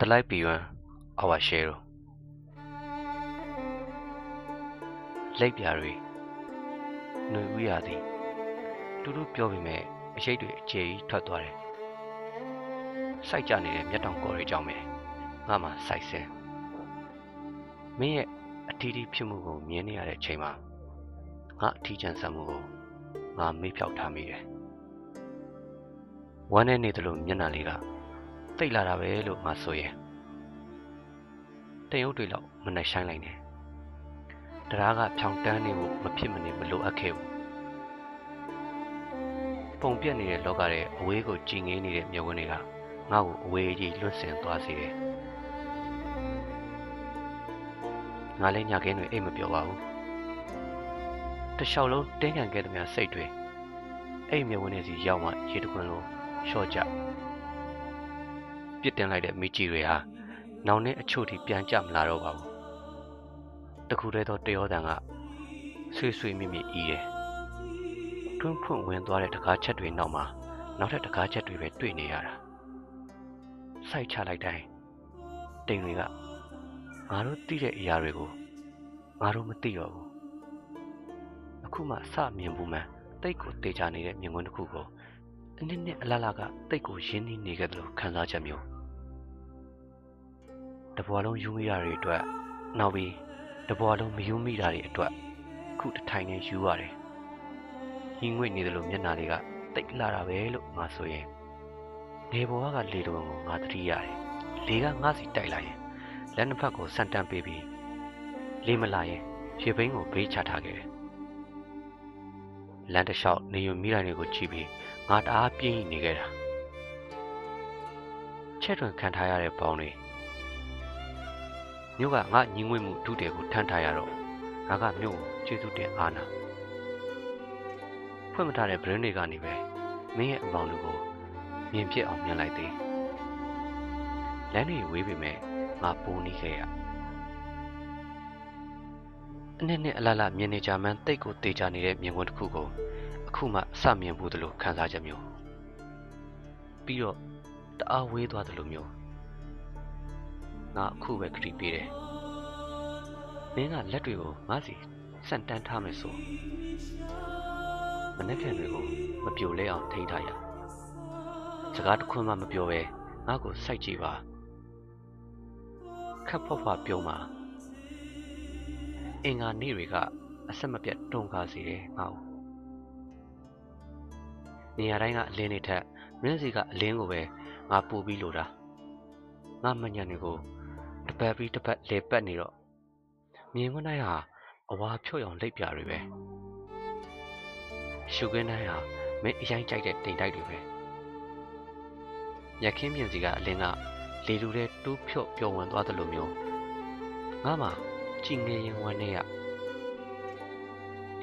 The light beyond our shadow လက်ပြတွေຫນွေဥရသည်တူတူပြောပေမဲ့အရှိတ်တွေအခြေကြီးထွက်သွားတယ်စိုက်ကြနေတဲ့မျက်တောင်ကော်တွေကြောင့်ပဲငါမှစိုက်စင်းမင်းရဲ့အထီးထီးဖြစ်မှုကိုမြင်နေရတဲ့အချိန်မှာငါအထီးကျန်ဆန်မှုကိုငါမေ့ဖြောက်ထားမိတယ်ဝမ်းနဲ့နေတယ်လို့မျက်နှာလေးက တိတ်လာတာပဲလို့ငါဆိုရင်တရုပ်တွေလောက်မနှဆိုင်လိုက်နဲ့တရားကဖြောင်တန်းနေဖို့မဖြစ်မနေမလိုအပ်ခဲ့ဘူးပုံပြက်နေတဲ့လောကရဲ့အဝေးကိုကြည်ငေးနေတဲ့မြဝန်းတွေကငါ့ကိုအဝေးကြီးလွတ်ဆင်သွားစေတယ်ငါလည်းညခင်းတွေအိတ်မပြောပါဘူးတလျှောက်လုံးတင်းခံခဲ့သမျှစိတ်တွေအဲ့မြဝန်းတွေစီရောက်မှရေတခွင်လုံးလျှော့ကြ ပြစ်တင်လိုက်တဲ့မိကြီးတွေဟာနောင်နဲ့အချို့ထိပြန်ကြမလာတော့ပါဘူးတခုတည်းသောတယောတန်ကဆွေးဆွေးမြင့်မြင့်ဤတယ်တွန်းဖွင့်ဝင်သွားတဲ့တကားချက်တွေနောက်မှာနောက်ထပ်တကားချက်တွေပဲတွေ့နေရတာစိုက်ချလိုက်တိုင်းတိမ်တွေကငါတို့သိတဲ့အရာတွေကိုငါတို့မသိတော့ဘူးအခုမှစမြင်ဘူးမှန်တိတ်ကိုတေချာနေတဲ့မြင်ကွင်းတစ်ခုကို အနည်းနဲ့အလားလားကတိတ်ကိုရင်းနှီးနေခဲ့တယ်လို့ခံစားချက်မျိုးတဘွားလုံးယူမိတာတွေအတွက်နောက်ပြီးတဘွားလုံးမယူမိတာတွေအတွက်ခုတထိုင်နေယူရတယ်။ညီငွေ့နေတယ်လို့မျက်နှာတွေကတိတ်လာတာပဲလို့ငါဆိုရင်နေဘွားကလေတုံကိုငါသတိရတယ်။လေကငါစီတိုက်လာရင်လက်နှစ်ဖက်ကိုဆန်တန်ပေးပြီးလေမလာရင်ရေဘိန်းကိုဘေးချထားခဲ့တယ်။လမ်းတစ်လျှောက်နေယူမိတိုင်းတွေကိုကြည့်ပြီး ငါတအားပြင်းနေခဲ့တာ။ချက်တွင်ခံထားရတဲ့ပေါင်းတွေမြို့ကငါညီငွေ့မှုဒုတယ်ကိုထမ်းထားရတော့ငါကမြို့ကိုကျေးဇူးတင်အားနာဖွင့်မထားတဲ့ brain တွေကနေပဲမင်းရဲ့အပေါင်းလူကိုမြင်ဖြစ်အောင်မြင်လိုက်သေးလမ်းတွေဝေးပေမဲ့ငါပိုးနေခဲ့ရအနည်းနဲ့အလားလားမြင်နေကြမှန်းတိတ်ကိုတေချာနေတဲ့မြင်ကွင်းတစ်ခုကို အခုမှအစမြင်ဘူးသလိုခံစားချက်မျိုးပြီးတော့တအားဝေးသွားသလိုမျိုးငါအခုပဲခရီးပေးတယ်မင်းကလက်တွေကိုငါစီစန့်တန်းထားမယ်ဆိုမနေ့ကတွေကိုမပြိုလဲအောင်ထိန်းထားရစကားတစ်ခွန်းမှမပြောပဲငါ့ကိုစိုက်ကြည့်ပါခပ်ဖွားဖွားပြုံးပါအင်္ဂါနေ့တွေကအဆက်မပြတ်တုံကားစေတယ်ငါ့ကို နေရာတိုင်းကအလင်းတွေထက်မင်းစီကအလင်းကိုပဲငါပူပြီးလိုတာငါမညံတွေကိုတပတ်ပြီးတပတ်လေပတ်နေတော့မြင်ခွန်းတိုင်းဟာအဝါဖြုတ်အောင်လိပ်ပြတွေပဲရှုခင်းတိုင်းဟာမင်းအရင်ကြိုက်တဲ့တိမ်တိုက်တွေပဲရခင်းပြင်စီကအလင်းကလေလူတဲ့တူးဖြုတ်ပျော်ဝင်သွားသလိုမျိုးငါမှကြည်ငယ်ရင်ဝမ်းနေရ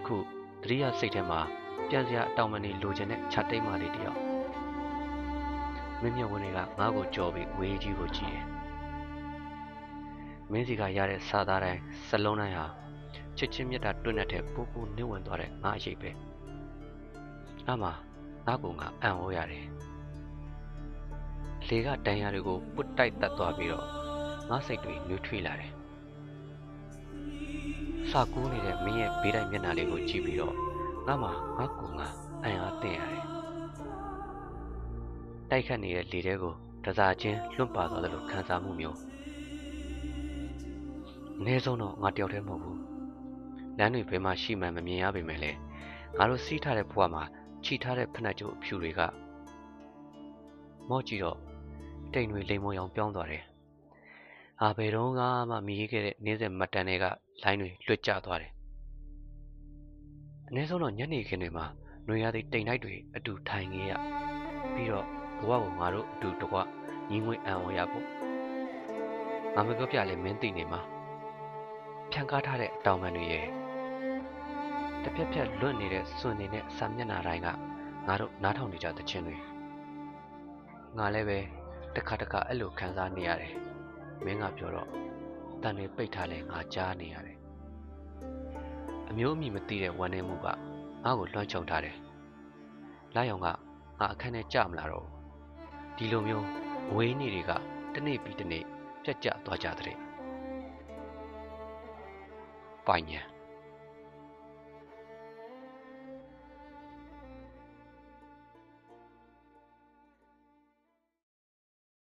ခုတတိယစိတ်ထဲမှာ ပြန်စရာအတောင်မနေလိုချင်တဲ့ခြာတိတ်မလေးတယောက်မင်းမြတ်ဝင်တွေကငါ့ကိုကြော်ပြီးဝေးကြီးကိုကြည့်တယ်မင်းစီကရတဲ့စာသားတိုင်းစလုံးတိုင်းဟာချစ်ချင်းမြတ်တာတွန်းတဲ့ပူပူနှိမ့်ဝင်သွားတဲ့ငါအရေးပဲအမငါကငါအံ့ဩရတယ်လေကတန်ရာတွေကိုပုတ်တိုက်တက်သွားပြီးတော့ငါစိတ်တွေနှွေးထွေးလာတယ်စာကူးနေတဲ့မင်းရဲ့ဘေးတိုင်းမျက်နှာလေးကိုကြည့်ပြီးတော့ ငါမှငါကူငါအံ့အားသင့်ရတယ်တိုက်ခတ်နေတဲ့လေထဲကိုတစားချင်းလွန့်ပါသွားတယ်လို့ခံစားမှုမျိုးအနည်းဆုံးတော့ငါတယောက်တည်းမဟုတ်ဘူးလမ်းတွေဘယ်မှာရှိမှန်းမမြင်ရပေမဲ့လည်းငါတို့စီးထားတဲ့ဘဝမှာခြိထားတဲ့ဖက်နှက်ကျိုးအဖြူတွေကမော့ကြည့်တော့တိမ်တွေလိမ်မုံရောင်ပြောင်းသွားတယ်။အာဘယ်တော့မှမြည်ခဲ့တဲ့နေ့စဉ်မတန်တွေကလိုင်းတွေလွတ်ကျသွားတယ်။ အနည်းဆုံးတော့ညနေခင်းတွေမှာနှွေရသည့်တိမ်တိုက်တွေအတူထိုင်နေရပြီးတော့ဘဝကိုငါတို့အတူတကွညီငွေအံဝရဖို့ငါမပြောပြလဲမင်းသိနေမှာ။ဖြန်ကားထားတဲ့အတောင်ပံတွေရဲ့တစ်ပြက်ပြက်လွတ်နေတဲ့စွန်နေတဲ့စာမျက်နှာတိုင်းကငါတို့နားထောင်နေကြတဲ့ချင်းတွေငါလည်းပဲတခါတခါအဲ့လိုခံစားနေရတယ်မင်းကပြောတော့တန်တွေပိတ်ထားလဲငါကြားနေရတယ် အမျိုးအမည်မသိတဲ့ဝမ်းနေမှုကငါ့ကိုလွှမ်းခြုံထားတယ်လာရောင်ကငါအခန်းထဲကြမလာတော့ဒီလိုမျိုးဝေးနေတွေကတစ်နေ့ပြီးတစ်နေ့ပြတ်ကျသွားကြတဲ့ပိုင်ညာ